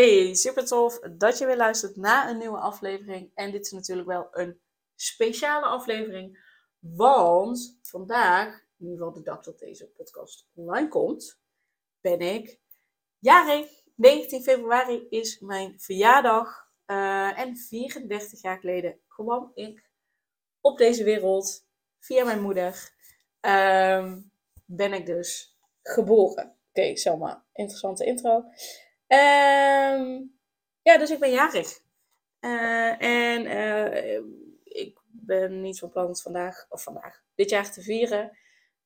Hey, super tof dat je weer luistert naar een nieuwe aflevering. En dit is natuurlijk wel een speciale aflevering, want vandaag, in ieder geval de dag dat deze podcast online komt, ben ik jarig. 19 februari is mijn verjaardag. Uh, en 34 jaar geleden kwam ik op deze wereld via mijn moeder. Uh, ben ik dus geboren. Oké, okay, Selma, interessante intro. Um, ja, dus ik ben jarig. Uh, en uh, ik ben niet van plan het vandaag, of vandaag, dit jaar te vieren.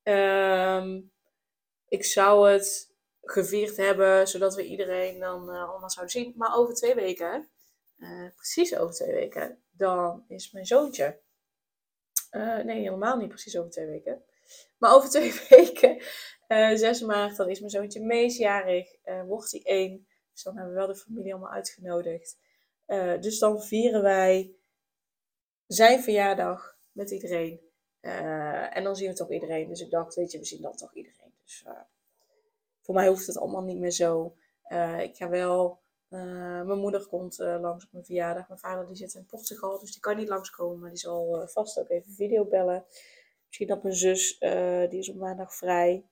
Um, ik zou het gevierd hebben, zodat we iedereen dan uh, allemaal zouden zien. Maar over twee weken, precies over twee weken, dan is mijn zoontje. nee, helemaal niet precies over twee weken. Maar over twee weken, 6 maart, dan is mijn zoontje meesjarig. wordt hij één. Dus dan hebben we wel de familie allemaal uitgenodigd. Uh, dus dan vieren wij zijn verjaardag met iedereen. Uh, en dan zien we toch iedereen. Dus ik dacht, weet je, we zien dan toch iedereen. Dus uh, voor mij hoeft het allemaal niet meer zo. ik ga wel. mijn moeder komt langs op mijn verjaardag. Mijn vader die zit in Portugal, dus die kan niet langskomen. Maar die zal vast ook even video bellen. Misschien dat mijn zus, die is op maandag vrij,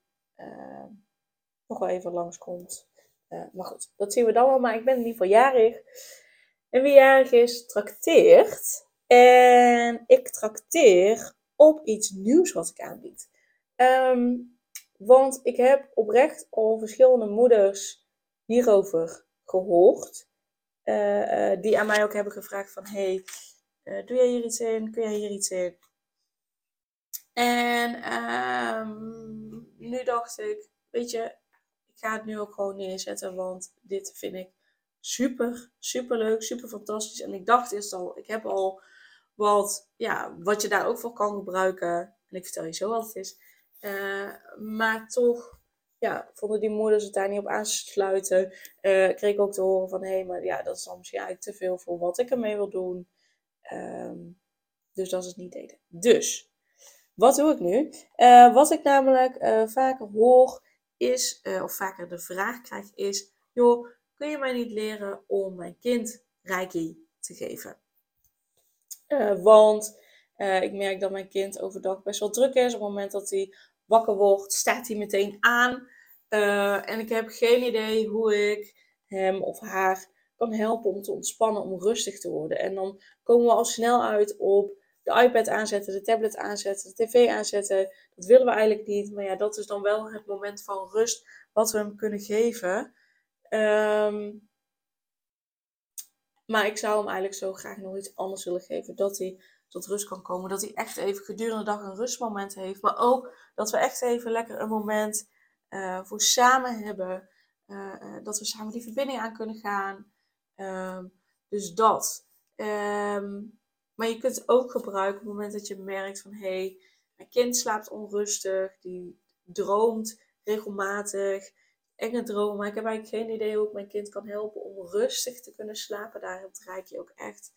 nog wel even langskomt. Uh, maar goed, dat zien we dan wel. Maar ik ben in ieder geval jarig. En wie jarig is, trakteert. En ik trakteer op iets nieuws wat ik aanbied. Um, want ik heb oprecht al verschillende moeders hierover gehoord. Uh, uh, die aan mij ook hebben gevraagd van... Hey, doe jij hier iets in? Kun jij hier iets in? En um, nu dacht ik, weet je, ga het nu ook gewoon neerzetten, want dit vind ik super, super leuk, super fantastisch. En ik dacht eerst al, ik heb al wat, ja, wat je daar ook voor kan gebruiken. En ik vertel je zo wat het is. Uh, maar toch, ja, vonden die moeders het daar niet op aansluiten. Uh, kreeg ik ook te horen van, hé, hey, maar ja, dat is dan misschien eigenlijk te veel voor wat ik ermee wil doen. Um, dus dat is het niet deden. Dus, wat doe ik nu? Uh, wat ik namelijk vaker hoor is, uh, of vaker de vraag krijg, is: joh, kun je mij niet leren om mijn kind reiki te geven? Uh, want uh, ik merk dat mijn kind overdag best wel druk is. Op het moment dat hij wakker wordt, staat hij meteen aan. en ik heb geen idee hoe ik hem of haar kan helpen om te ontspannen, om rustig te worden. En dan komen we al snel uit op de iPad aanzetten, de tablet aanzetten, de tv aanzetten. Dat willen we eigenlijk niet. Maar ja, dat is dan wel het moment van rust wat we hem kunnen geven. Um, maar ik zou hem eigenlijk zo graag nog iets anders willen geven. Dat hij tot rust kan komen. Dat hij echt even gedurende de dag een rustmoment heeft. Maar ook dat we echt even lekker een moment uh, voor samen hebben. Uh, dat we samen die verbinding aan kunnen gaan. Uh, dus dat. Um, maar je kunt het ook gebruiken op het moment dat je merkt van hé, hey, mijn kind slaapt onrustig, die droomt regelmatig, enge dromen. Maar ik heb eigenlijk geen idee hoe ik mijn kind kan helpen om rustig te kunnen slapen. Daar draai je ook echt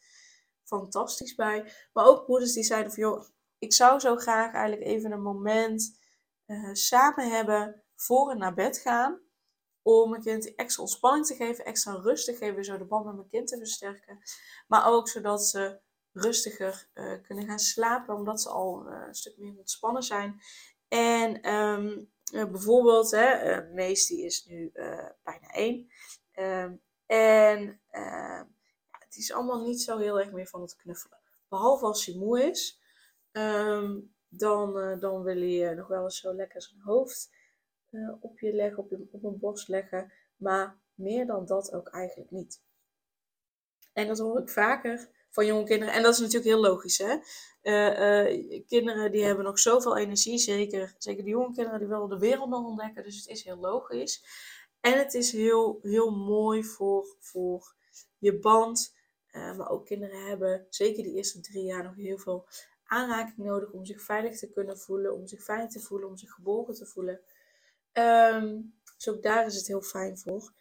fantastisch bij. Maar ook moeders die zeiden van joh, ik zou zo graag eigenlijk even een moment uh, samen hebben voor en naar bed gaan. Om mijn kind extra ontspanning te geven, extra rust te geven, zo de band met mijn kind te versterken. Maar ook zodat ze rustiger uh, kunnen gaan slapen, omdat ze al uh, een stuk meer ontspannen zijn. En um, uh, bijvoorbeeld, hè, Mees die is nu bijna één. Um, en ehm, het is allemaal niet zo heel erg meer van het knuffelen. Behalve als hij moe is, dan, dan wil hij nog wel eens zo lekker zijn hoofd op je leggen, op, je, op een borst leggen. Maar meer dan dat ook eigenlijk niet. En dat hoor ik vaker van jonge kinderen. En dat is natuurlijk heel logisch, hè. Uh, uh, kinderen die hebben nog zoveel energie, zeker, zeker de jonge kinderen die willen de wereld nog ontdekken. Dus het is heel logisch. En het is heel, heel mooi voor, voor je band. maar ook kinderen hebben zeker die eerste drie jaar nog heel veel aanraking nodig om zich veilig te kunnen voelen, om zich fijn te voelen, om zich geboren te voelen. Um, dus ook daar is het heel fijn voor.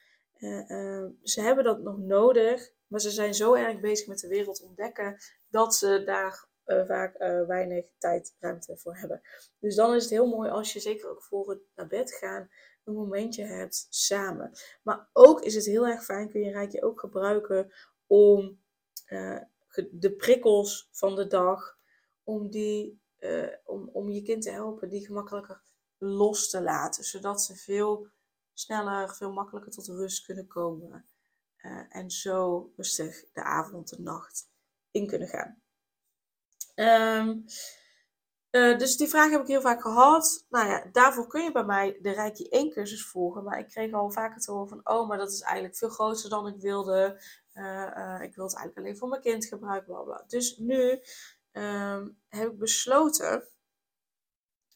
Ze hebben dat nog nodig, maar ze zijn zo erg bezig met de wereld ontdekken dat ze daar uh, vaak weinig tijd, ruimte voor hebben. Dus dan is het heel mooi als je zeker ook voor het naar bed gaan een momentje hebt samen. Maar ook is het heel erg fijn, kun je Rijkje ook gebruiken om de prikkels van de dag, om, die, om, om je kind te helpen die gemakkelijker los te laten. Zodat ze veel sneller, veel makkelijker tot rust kunnen komen. Uh, en zo rustig de avond en nacht in kunnen gaan. Um, uh, dus die vraag heb ik heel vaak gehad. Nou ja, daarvoor kun je bij mij de Rijkje 1 cursus volgen. Maar ik kreeg al vaker te horen van, oh, maar dat is eigenlijk veel groter dan ik wilde. Uh, ik wil het eigenlijk alleen voor mijn kind gebruiken, bla bla. Dus nu um, heb ik besloten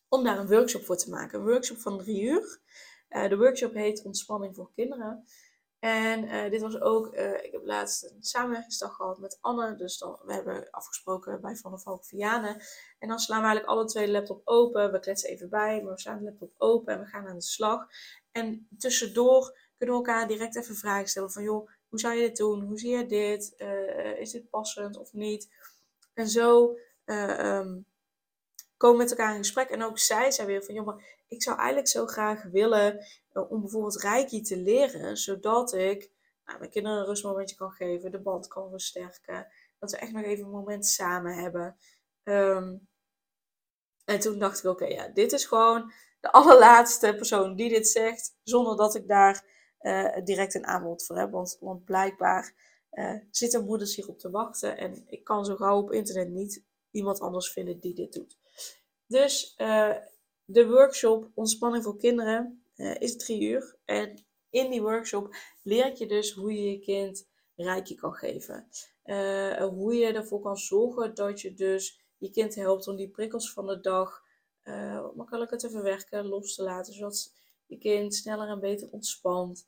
om daar een workshop voor te maken. Een workshop van drie uur. De workshop heet Ontspanning voor Kinderen. En uh, dit was ook, uh, ik heb laatst een samenwerkingsdag gehad met Anne. Dus dan, we hebben afgesproken bij Van der Valk Vianen. En dan slaan we eigenlijk alle twee de laptop open. We kletsen even bij, maar we slaan de laptop open en we gaan aan de slag. En tussendoor kunnen we elkaar direct even vragen stellen van joh, hoe zou je dit doen? Hoe zie je dit? is dit passend of niet? En zo um, komen met elkaar in gesprek. En ook zij zei weer van, joh, ik zou eigenlijk zo graag willen uh, om bijvoorbeeld Reiki te leren, zodat ik nou, mijn kinderen een rustmomentje kan geven, de band kan versterken, dat we echt nog even een moment samen hebben. Um, en toen dacht ik, oké, ja, dit is gewoon de allerlaatste persoon die dit zegt, zonder dat ik daar uh, direct een aanbod voor heb. Want, want blijkbaar uh, zitten moeders hierop te wachten en ik kan zo gauw op internet niet iemand anders vinden die dit doet. Dus uh, de workshop Ontspanning voor Kinderen uh, is drie uur. En in die workshop leer je dus hoe je je kind rijkje kan geven. Uh, hoe je ervoor kan zorgen dat je dus je kind helpt om die prikkels van de dag makkelijker te verwerken, los te laten. Zodat je kind sneller en beter ontspant,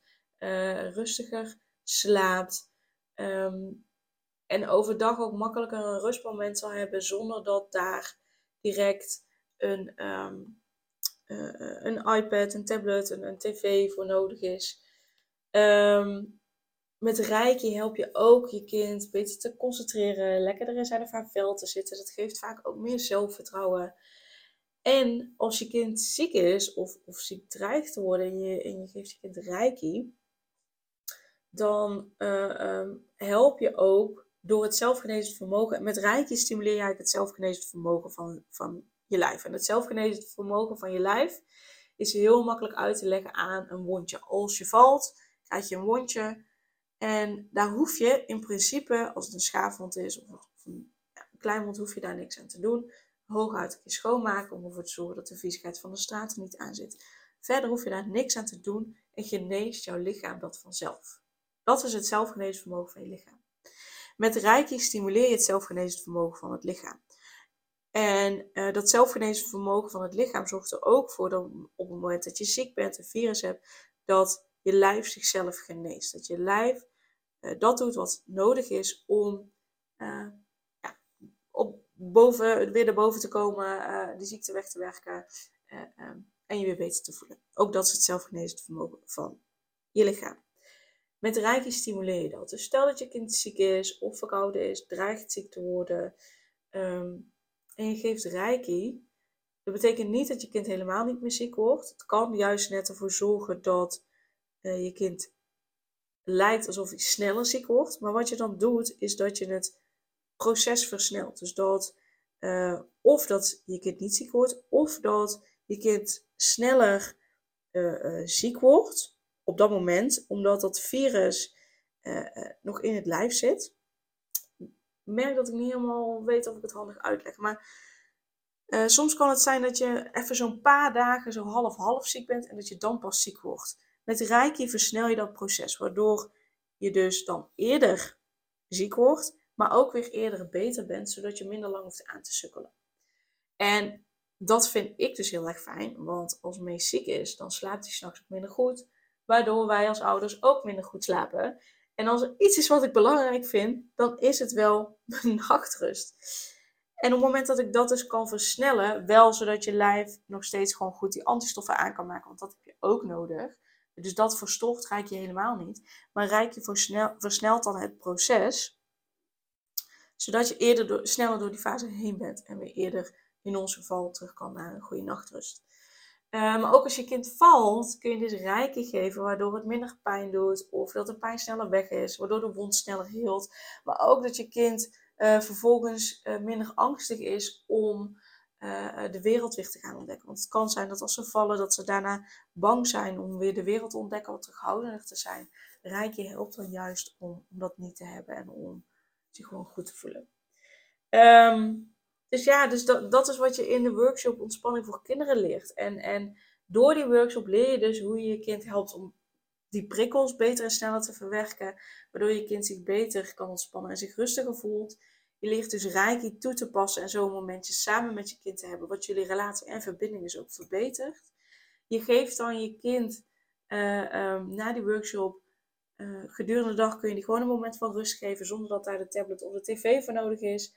rustiger slaapt. Um, en overdag ook makkelijker een rustmoment zal hebben zonder dat daar direct een, um, uh, een iPad, een tablet, een, een tv voor nodig is. Um, met Reiki help je ook je kind beter te concentreren, lekkerder in zijn of haar vel te zitten. Dat geeft vaak ook meer zelfvertrouwen. En als je kind ziek is of, of ziek dreigt te worden en je, en je geeft je kind Reiki, dan uh, um, help je ook door het zelfgenezend vermogen. Met Reiki stimuleer je eigenlijk het zelfgenezend vermogen van, van je lijf. En het zelfgenezend vermogen van je lijf is heel makkelijk uit te leggen aan een wondje. Als je valt, krijg je een wondje. En daar hoef je in principe, als het een schaafwond is of een, een klein wond, hoef je daar niks aan te doen. Hooguit je schoonmaken om ervoor te zorgen dat de viezigheid van de straat niet aan zit. Verder hoef je daar niks aan te doen en geneest jouw lichaam dat vanzelf. Dat is het zelfgenezend vermogen van je lichaam. Met Reiki stimuleer je het zelfgenezend vermogen van het lichaam. En uh, dat zelfgenezend vermogen van het lichaam zorgt er ook voor dat op het moment dat je ziek bent, een virus hebt, dat je lijf zichzelf geneest. Dat je lijf uh, dat doet wat nodig is om uh, ja, op boven, weer erboven te komen, de ziekte weg te werken um, en je weer beter te voelen. Ook dat is het zelfgenezend vermogen van je lichaam. Met Reiki stimuleer je dat. Dus stel dat je kind ziek is of verkouden is, dreigt ziek te worden. Um, en je geeft reiki, dat betekent niet dat je kind helemaal niet meer ziek wordt. Het kan juist net ervoor zorgen dat uh, je kind lijkt alsof hij sneller ziek wordt. Maar wat je dan doet, is dat je het proces versnelt. Dus dat uh, of dat je kind niet ziek wordt, of dat je kind sneller uh, ziek wordt op dat moment, omdat dat virus nog in het lijf zit merk dat ik niet helemaal weet of ik het handig uitleg. Maar uh, soms kan het zijn dat je even zo'n paar dagen zo half-half ziek bent en dat je dan pas ziek wordt. Met Reiki versnel je dat proces, waardoor je dus dan eerder ziek wordt, maar ook weer eerder beter bent, zodat je minder lang hoeft aan te sukkelen. En dat vind ik dus heel erg fijn, want als Mees ziek is, dan slaapt hij s'nachts ook minder goed, waardoor wij als ouders ook minder goed slapen. En als er iets is wat ik belangrijk vind, dan is het wel mijn nachtrust. En op het moment dat ik dat dus kan versnellen, wel zodat je lijf nog steeds gewoon goed die antistoffen aan kan maken, want dat heb je ook nodig. Dus dat verstoft rijk je helemaal niet. Maar rijk je versnel, versnelt dan het proces, zodat je eerder door, sneller door die fase heen bent en weer eerder in ons geval terug kan naar een goede nachtrust. Uh, maar ook als je kind valt, kun je dus rijken geven, waardoor het minder pijn doet, of dat de pijn sneller weg is, waardoor de wond sneller heelt. Maar ook dat je kind uh, vervolgens uh, minder angstig is om de wereld weer te gaan ontdekken. Want het kan zijn dat als ze vallen, dat ze daarna bang zijn om weer de wereld te ontdekken, wat terughoudender te zijn. Rijkje helpt dan juist om, om, dat niet te hebben en om zich gewoon goed te voelen. Um, dus ja, dus dat, is wat je in de workshop ontspanning voor kinderen leert. En, en door die workshop leer je dus hoe je je kind helpt om die prikkels beter en sneller te verwerken. Waardoor je kind zich beter kan ontspannen en zich rustiger voelt. Je leert dus Reiki toe te passen en zo'n momentje samen met je kind te hebben. Wat jullie relatie en verbinding dus ook verbetert. Je geeft dan je kind uh, um, na die workshop uh, gedurende de dag kun je die gewoon een moment van rust geven. Zonder dat daar de tablet of de tv voor nodig is.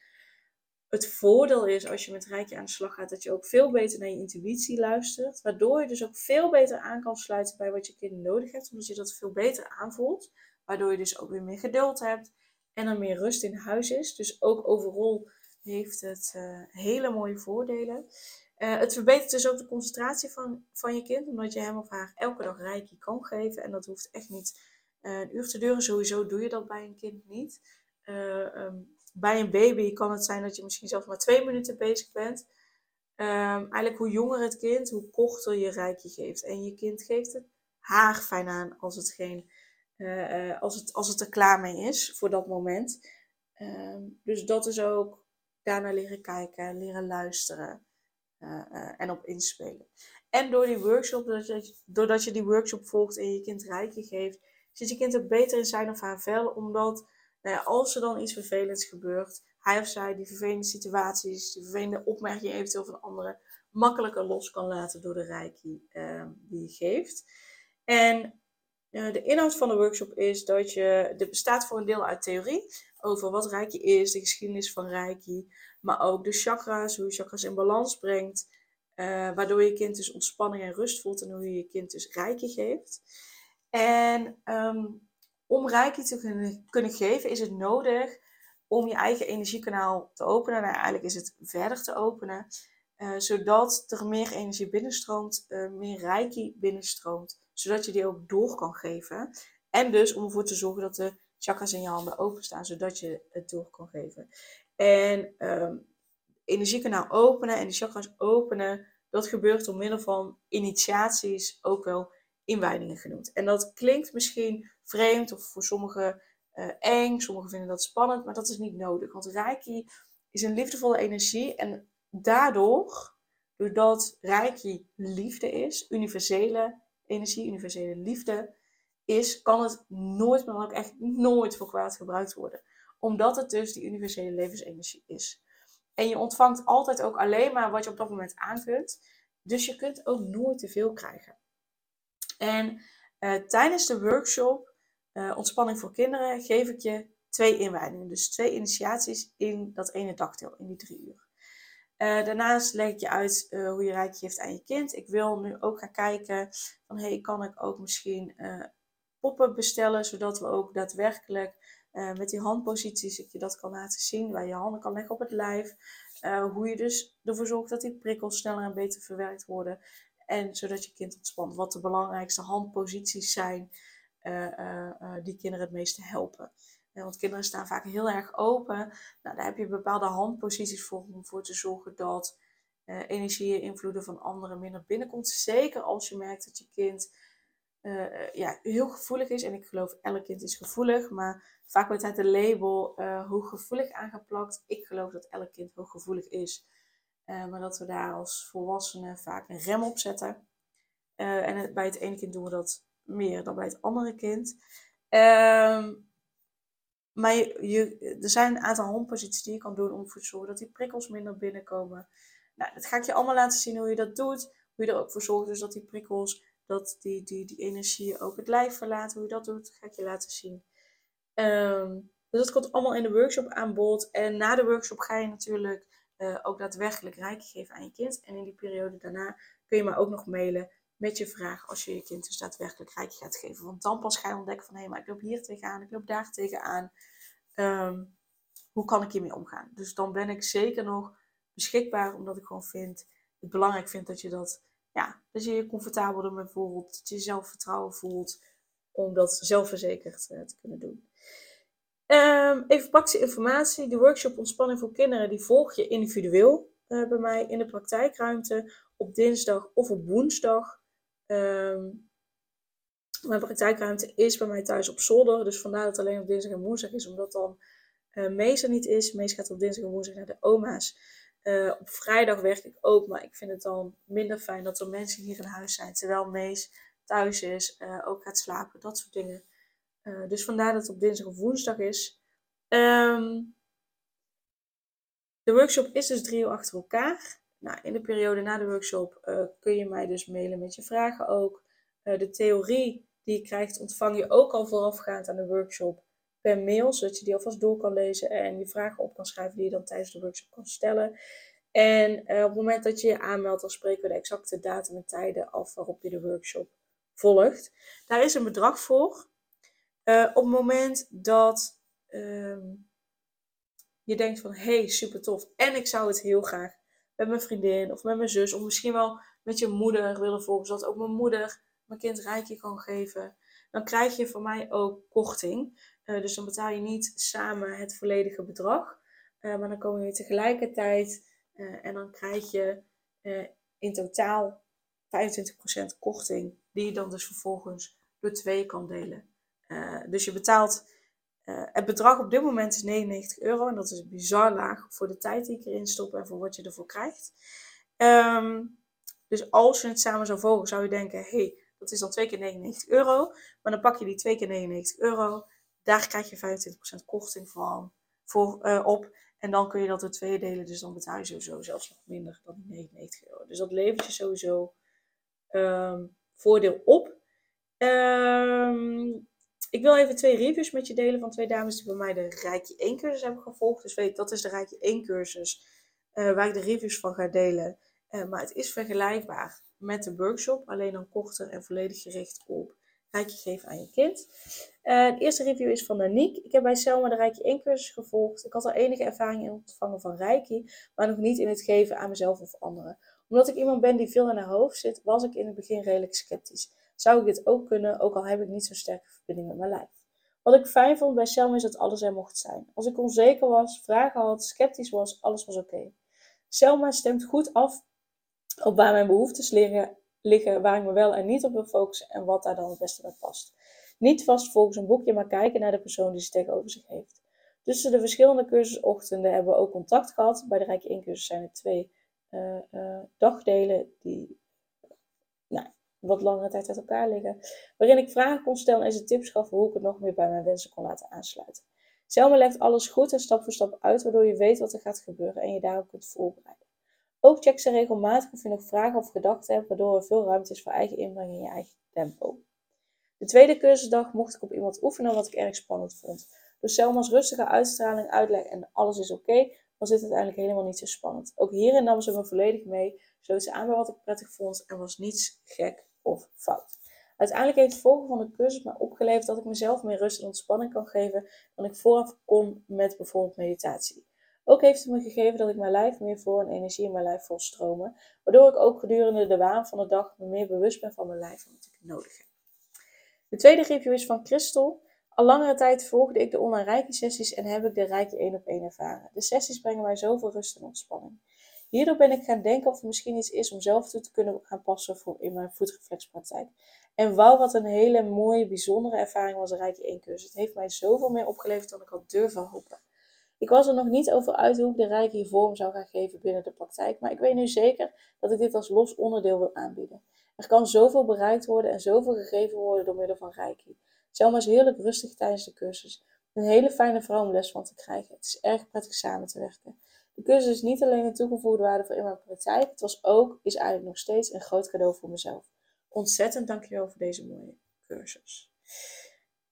Het voordeel is als je met Reiki aan de slag gaat dat je ook veel beter naar je intuïtie luistert. Waardoor je dus ook veel beter aan kan sluiten bij wat je kind nodig heeft. Omdat je dat veel beter aanvoelt. Waardoor je dus ook weer meer geduld hebt en er meer rust in huis is. Dus ook overal heeft het uh, hele mooie voordelen. Uh, het verbetert dus ook de concentratie van, van je kind, omdat je hem of haar elke dag reiki kan geven. En dat hoeft echt niet uh, een uur te duren. Sowieso doe je dat bij een kind niet. Um, bij een baby kan het zijn dat je misschien zelfs maar twee minuten bezig bent. Um, eigenlijk hoe jonger het kind, hoe korter je reiki geeft. En je kind geeft het haar fijn aan als het geen uh, als, het, als het er klaar mee is voor dat moment. Uh, dus dat is ook daarna leren kijken, leren luisteren uh, en op inspelen. En door die workshop, doordat je, doordat je die workshop volgt en je kind rijkje geeft, zit je kind ook beter in zijn of haar vel. Omdat nou als er dan iets vervelends gebeurt, hij of zij die vervelende situaties, die vervelende opmerkingen eventueel van anderen, makkelijker los kan laten door de reiki ehm, die je geeft. En uh, de inhoud van de workshop is dat je, er bestaat voor een deel uit theorie over wat Reiki is, de geschiedenis van Reiki, maar ook de chakras, hoe je chakras in balans brengt, uh, waardoor je kind dus ontspanning en rust voelt en hoe je je kind dus Reiki geeft. En um, om Reiki te kunnen, kunnen geven is het nodig om je eigen energiekanaal te openen. Nou, eigenlijk is het verder te openen, uh, zodat er meer energie binnenstroomt, uh, meer Reiki binnenstroomt zodat je die ook door kan geven. En dus om ervoor te zorgen dat de chakras in je handen openstaan, zodat je het door kan geven. En um, energiekanaal openen en de chakras openen, dat gebeurt door middel van initiaties, ook wel inwijdingen genoemd. En dat klinkt misschien vreemd of voor sommigen uh, eng, sommigen vinden dat spannend, maar dat is niet nodig. Want Reiki is een liefdevolle energie en daardoor, doordat Reiki liefde is, universele energie, universele liefde is, kan het nooit, maar ook echt nooit voor kwaad gebruikt worden. Omdat het dus die universele levensenergie is. En je ontvangt altijd ook alleen maar wat je op dat moment aan kunt. Dus je kunt ook nooit te veel krijgen. En uh, tijdens de workshop uh, Ontspanning voor Kinderen geef ik je twee inwijdingen. Dus twee initiaties in dat ene dagdeel, in die drie uur. Uh, daarnaast leg ik je uit hoe je rijk geeft aan je kind. Ik wil nu ook gaan kijken van hey, kan ik ook misschien poppen bestellen, zodat we ook daadwerkelijk met die handposities ik je dat kan laten zien, waar je handen kan leggen op het lijf. hoe je dus ervoor zorgt dat die prikkels sneller en beter verwerkt worden. En zodat je kind ontspant. Wat de belangrijkste handposities zijn die kinderen het meeste helpen. Want kinderen staan vaak heel erg open. Nou, daar heb je bepaalde handposities voor om voor te zorgen dat uh, energie en invloeden van anderen minder binnenkomt. Zeker als je merkt dat je kind ja, heel gevoelig is. En ik geloof elk kind is gevoelig. Maar vaak wordt het label uh, hooggevoelig aangeplakt. Ik geloof dat elk kind hooggevoelig is. Maar dat we daar als volwassenen vaak een rem op zetten. en het, bij het ene kind doen we dat meer dan bij het andere kind. Ehm maar je, er zijn een aantal handposities die je kan doen om ervoor te zorgen dat die prikkels minder binnenkomen. Nou, dat ga ik je allemaal laten zien hoe je dat doet. Hoe je er ook voor zorgt dus dat die prikkels, dat die, die, die energie ook het lijf verlaten. Hoe je dat doet, ga ik je laten zien. Ehm, dus dat komt allemaal in de workshop aan bod. En na de workshop ga je natuurlijk uh, ook daadwerkelijk reiki geven aan je kind. En in die periode daarna kun je me ook nog mailen met je vraag als je je kind dus daadwerkelijk reiki gaat geven. Want dan pas ga je ontdekken van hé, maar ik loop hier tegenaan, ik loop daar tegenaan. Um, hoe kan ik hiermee omgaan? Dus dan ben ik zeker nog beschikbaar, omdat ik gewoon vind, het belangrijk vind dat je dat, ja, dat je je comfortabel ermee voelt, dat je zelfvertrouwen voelt, om dat zelfverzekerd uh, te kunnen doen. Um, even praktische informatie. De workshop Ontspanning voor Kinderen, die volg je individueel uh, bij mij in de praktijkruimte op dinsdag of op woensdag. Um, mijn praktijkruimte is bij mij thuis op zolder, dus vandaar dat het alleen op dinsdag en woensdag is, omdat dan uh, Mees er niet is. Mees gaat op dinsdag en woensdag naar de oma's. Uh, op vrijdag werk ik ook, maar ik vind het dan minder fijn dat er mensen hier in huis zijn, terwijl Mees thuis is, ook gaat slapen, dat soort dingen. Dus vandaar dat het op dinsdag of woensdag is. Um, de workshop is dus drie uur achter elkaar. Nou, in de periode na de workshop kun je mij dus mailen met je vragen ook. de theorie die je krijgt, ontvang je ook al voorafgaand aan de workshop per mail, zodat je die alvast door kan lezen en je vragen op kan schrijven die je dan tijdens de workshop kan stellen. En op het moment dat je je aanmeldt, dan spreken we de exacte datum en tijden af waarop je de workshop volgt. Daar is een bedrag voor. Uh, op het moment dat uh, je denkt van, hey, super tof, en ik zou het heel graag met mijn vriendin of met mijn zus, of misschien wel met je moeder willen volgen, zodat ook mijn moeder mijn kind rijkje kan geven, dan krijg je van mij ook korting. Uh, dus dan betaal je niet samen het volledige bedrag. Uh, maar dan komen je tegelijkertijd en dan krijg je in totaal 25% korting. Die je dan dus vervolgens door twee kan delen. Dus je betaalt, het bedrag op dit moment is 99 euro. En dat is bizar laag voor de tijd die ik erin stop en voor wat je ervoor krijgt. Um, dus als je het samen zou volgen, zou je denken, hey, dat is dan twee keer 99 euro. Maar dan pak je die twee keer 99 euro. Daar krijg je 25% korting van, voor, uh, op. En dan kun je dat door twee delen. Dus dan betaal je sowieso zelfs nog minder dan die 99 euro. Dus dat levert je sowieso um, voordeel op. Um, ik wil even twee reviews met je delen van twee dames die bij mij de Rijkje 1 cursus hebben gevolgd. Dus weet, dat is de Rijkje 1 cursus uh, waar ik de reviews van ga delen. Uh, maar het is vergelijkbaar met de workshop, alleen dan korter en volledig gericht op Rijkje geven aan je kind. Uh, de eerste review is van Danique. Ik heb bij Selma de Rijkje 1 cursus gevolgd. Ik had al enige ervaring in ontvangen van Rijkje, maar nog niet in het geven aan mezelf of anderen. Omdat ik iemand ben die veel in haar hoofd zit, was ik in het begin redelijk sceptisch. Zou ik dit ook kunnen, ook al heb ik niet zo'n sterke verbinding met mijn lijf? Wat ik fijn vond bij Selma is dat alles er mocht zijn. Als ik onzeker was, vragen had, sceptisch was, alles was oké. Selma stemt goed af op waar mijn behoeftes liggen, liggen, waar ik me wel en niet op wil focussen en wat daar dan het beste bij past. Niet vast volgens een boekje, maar kijken naar de persoon die ze tegenover zich heeft. Tussen de verschillende cursusochtenden hebben we ook contact gehad. Bij de Rijke 1 cursus zijn er twee uh, uh, dagdelen die nou, wat langere tijd uit elkaar liggen. Waarin ik vragen kon stellen en ze tips gaf hoe ik het nog meer bij mijn wensen kon laten aansluiten. Selma legt alles goed en stap voor stap uit, waardoor je weet wat er gaat gebeuren en je daarop kunt voorbereiden. Ook check ze regelmatig of je nog vragen of gedachten hebt, waardoor er veel ruimte is voor eigen inbreng in je eigen tempo. De tweede cursusdag mocht ik op iemand oefenen wat ik erg spannend vond. Door Selma's rustige uitstraling, uitleg en alles is oké, okay, was dit uiteindelijk helemaal niet zo spannend. Ook hierin nam ze me volledig mee, sloot ze aan bij wat ik prettig vond en was niets gek of fout. Uiteindelijk heeft het volgen van de cursus mij opgeleverd dat ik mezelf meer rust en ontspanning kan geven dan ik vooraf kon met bijvoorbeeld meditatie. Ook heeft het me gegeven dat ik mijn lijf meer voor en energie in mijn lijf volstromen, waardoor ik ook gedurende de waan van de dag me meer bewust ben van mijn lijf en wat ik nodig heb. De tweede review is van Christel. Al langere tijd volgde ik de online Reiki sessies en heb ik de Reiki 1 op 1 ervaren. De sessies brengen mij zoveel rust en ontspanning. Hierdoor ben ik gaan denken of er misschien iets is om zelf toe te kunnen gaan passen voor in mijn voetreflexpraktijk. En wauw, wat een hele mooie, bijzondere ervaring was de Reiki 1 cursus. Het heeft mij zoveel meer opgeleverd dan ik had durven hopen. Ik was er nog niet over uit hoe ik de Reiki vorm zou gaan geven binnen de praktijk, maar ik weet nu zeker dat ik dit als los onderdeel wil aanbieden. Er kan zoveel bereikt worden en zoveel gegeven worden door middel van Reiki. Selma is heerlijk rustig tijdens de cursus. Een hele fijne vrouw om les van te krijgen. Het is erg prettig samen te werken. De cursus is niet alleen een toegevoegde waarde voor in mijn praktijk, het was ook, is eigenlijk nog steeds een groot cadeau voor mezelf. Ontzettend dankjewel voor deze mooie cursus.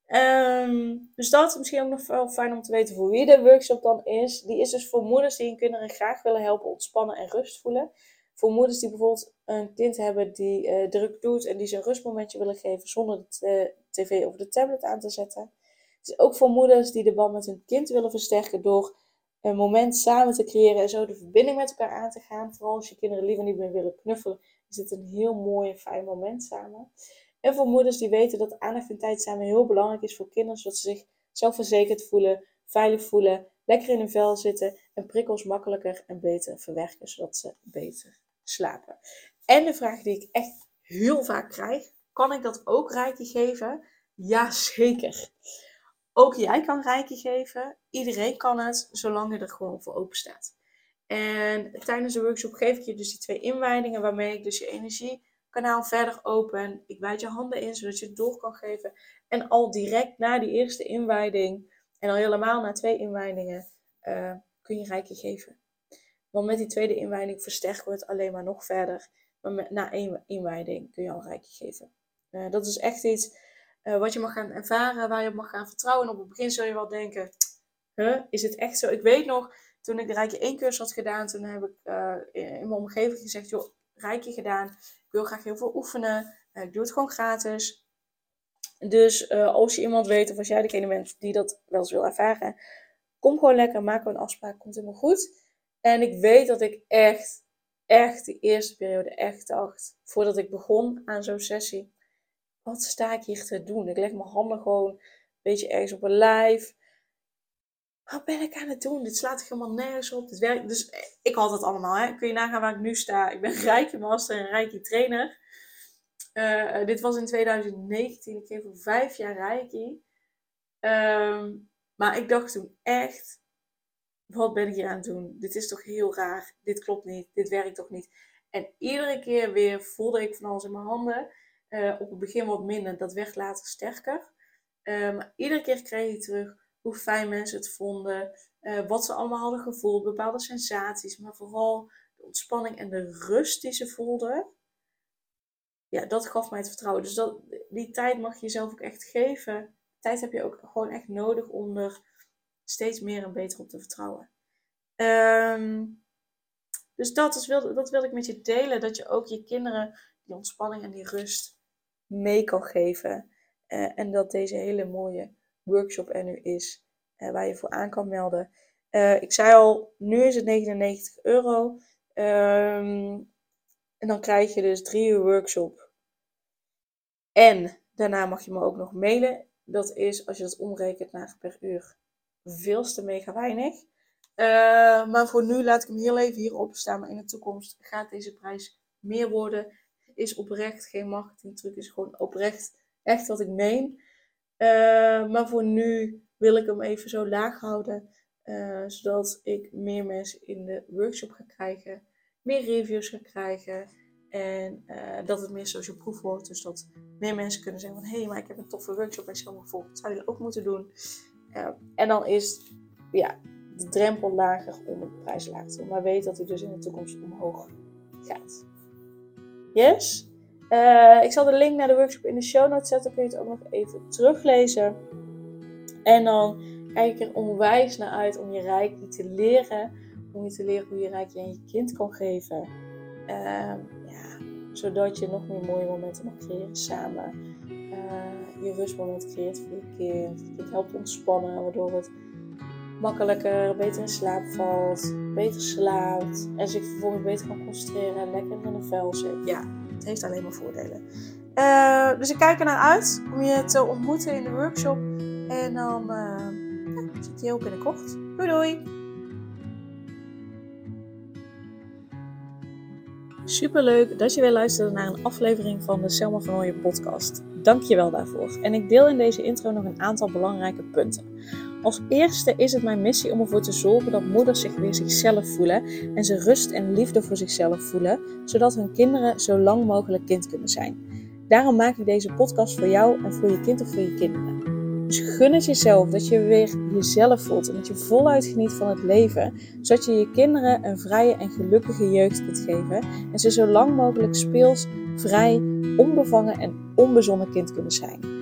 Ehm, dus dat is misschien ook nog wel fijn om te weten voor wie de workshop dan is. Die is dus voor moeders die hun kinderen graag willen helpen ontspannen en rust voelen. Voor moeders die bijvoorbeeld een kind hebben die uh, druk doet en die ze een rustmomentje willen geven zonder de tv of de tablet aan te zetten. Het is ook voor moeders die de band met hun kind willen versterken door een moment samen te creëren en zo de verbinding met elkaar aan te gaan. Vooral als je kinderen liever niet meer willen knuffelen, is dit een heel mooi en fijn moment samen. En voor moeders die weten dat aandacht en tijd samen heel belangrijk is voor kinderen, zodat ze zich zelfverzekerd voelen, veilig voelen, lekker in hun vel zitten en prikkels makkelijker en beter verwerken, zodat ze beter slapen. En de vraag die ik echt heel vaak krijg, kan ik dat ook rijkje geven? Ja, zeker. Ook jij kan rijkje geven. Iedereen kan het, zolang je er gewoon voor open staat. En tijdens de workshop geef ik je dus die twee inwijdingen, waarmee ik dus je energiekanaal verder open. Ik wijd je handen in, zodat je het door kan geven. En al direct na die eerste inwijding, en al helemaal na twee inwijdingen, uh, kun je rijkje geven. Want met die tweede inwijding versterken we het alleen maar nog verder. Maar na één inwijding kun je al rijkje geven. Uh, dat is echt iets uh, wat je mag gaan ervaren, waar je op mag gaan vertrouwen. En op het begin zul je wel denken, huh, is het echt zo? Ik weet nog, toen ik de Rijkje 1 cursus had gedaan, toen heb ik uh, in mijn omgeving gezegd, joh, Rijkje gedaan. Ik wil graag heel veel oefenen. Uh, ik doe het gewoon gratis. Dus als je iemand weet, of als jij degene bent die dat wel eens wil ervaren, kom gewoon lekker, maak een afspraak, komt helemaal goed. En ik weet dat ik echt, echt de eerste periode echt dacht, voordat ik begon aan zo'n sessie, wat sta ik hier te doen? Ik leg mijn handen gewoon een beetje ergens op mijn lijf. Wat ben ik aan het doen? Dit slaat helemaal nergens op. Dit werkt. Dus eh, ik had het allemaal. Hè? Kun je nagaan waar ik nu sta? Ik ben Reiki Master en Reiki Trainer. Uh, dit was in 2019. Ik geef voor vijf jaar Reiki. Um, maar ik dacht toen echt, wat ben ik hier aan het doen? Dit is toch heel raar. Dit klopt niet. Dit werkt toch niet. En iedere keer weer voelde ik van alles in mijn handen. Uh, op het begin wat minder, dat werd later sterker. Maar iedere keer kreeg je terug hoe fijn mensen het vonden, uh, wat ze allemaal hadden gevoeld, bepaalde sensaties, maar vooral de ontspanning en de rust die ze voelden. Ja, dat gaf mij het vertrouwen. Dus dat, die tijd mag je jezelf ook echt geven. Tijd heb je ook gewoon echt nodig om er steeds meer en beter op te vertrouwen. Um, dus dat, is, dat wil ik met je delen. Dat je ook je kinderen die ontspanning en die rust mee kan geven. Uh, en dat deze hele mooie workshop er nu is, uh, waar je voor aan kan melden. Uh, ik zei al, nu is het 99 euro. Um, en dan krijg je dus drie uur workshop. En daarna mag je me ook nog mailen. Dat is, als je dat omrekent naar per uur, veel te mega weinig. Maar voor nu laat ik hem heel even hierop staan. Maar in de toekomst gaat deze prijs meer worden is oprecht geen marketingtruc, is gewoon oprecht echt wat ik meen. Uh, maar voor nu wil ik hem even zo laag houden, uh, zodat ik meer mensen in de workshop ga krijgen, meer reviews ga krijgen en uh, dat het meer social proof wordt. Dus dat meer mensen kunnen zeggen van, hé, hey, maar ik heb een toffe workshop bij Selma gevolgd, zou je ook moeten doen? en dan is ja, de drempel lager om de prijs laag te doen. Maar weet dat hij dus in de toekomst omhoog gaat. Yes? Uh, ik zal de link naar de workshop in de show notes zetten. Kun je het ook nog even teruglezen. En dan kijk ik er onwijs naar uit om je rijkje te leren. Om je te leren hoe je rijkje aan je kind kan geven. Uh, ja, zodat je nog meer mooie momenten mag creëren samen. Uh, je rustmomenten creëert voor je kind. Kind helpt ontspannen, waardoor het makkelijker, beter in slaap valt, beter slaapt en zich vervolgens beter kan concentreren en lekker in een vel zit. Ja, het heeft alleen maar voordelen. Uh, dus ik kijk er naar uit om je te ontmoeten in de workshop. En dan uh, ja, zit je heel binnenkort. Doei doei! Superleuk dat je weer luisterde naar een aflevering van de Selma van Ooyen podcast. Dank je wel daarvoor. En ik deel in deze intro nog een aantal belangrijke punten. Als eerste is het mijn missie om ervoor te zorgen dat moeders zich weer zichzelf voelen en ze rust en liefde voor zichzelf voelen, zodat hun kinderen zo lang mogelijk kind kunnen zijn. Daarom maak ik deze podcast voor jou en voor je kind of voor je kinderen. Dus gun het jezelf dat je weer jezelf voelt en dat je voluit geniet van het leven, zodat je je kinderen een vrije en gelukkige jeugd kunt geven en ze zo lang mogelijk speels, vrij, onbevangen en onbezonnen kind kunnen zijn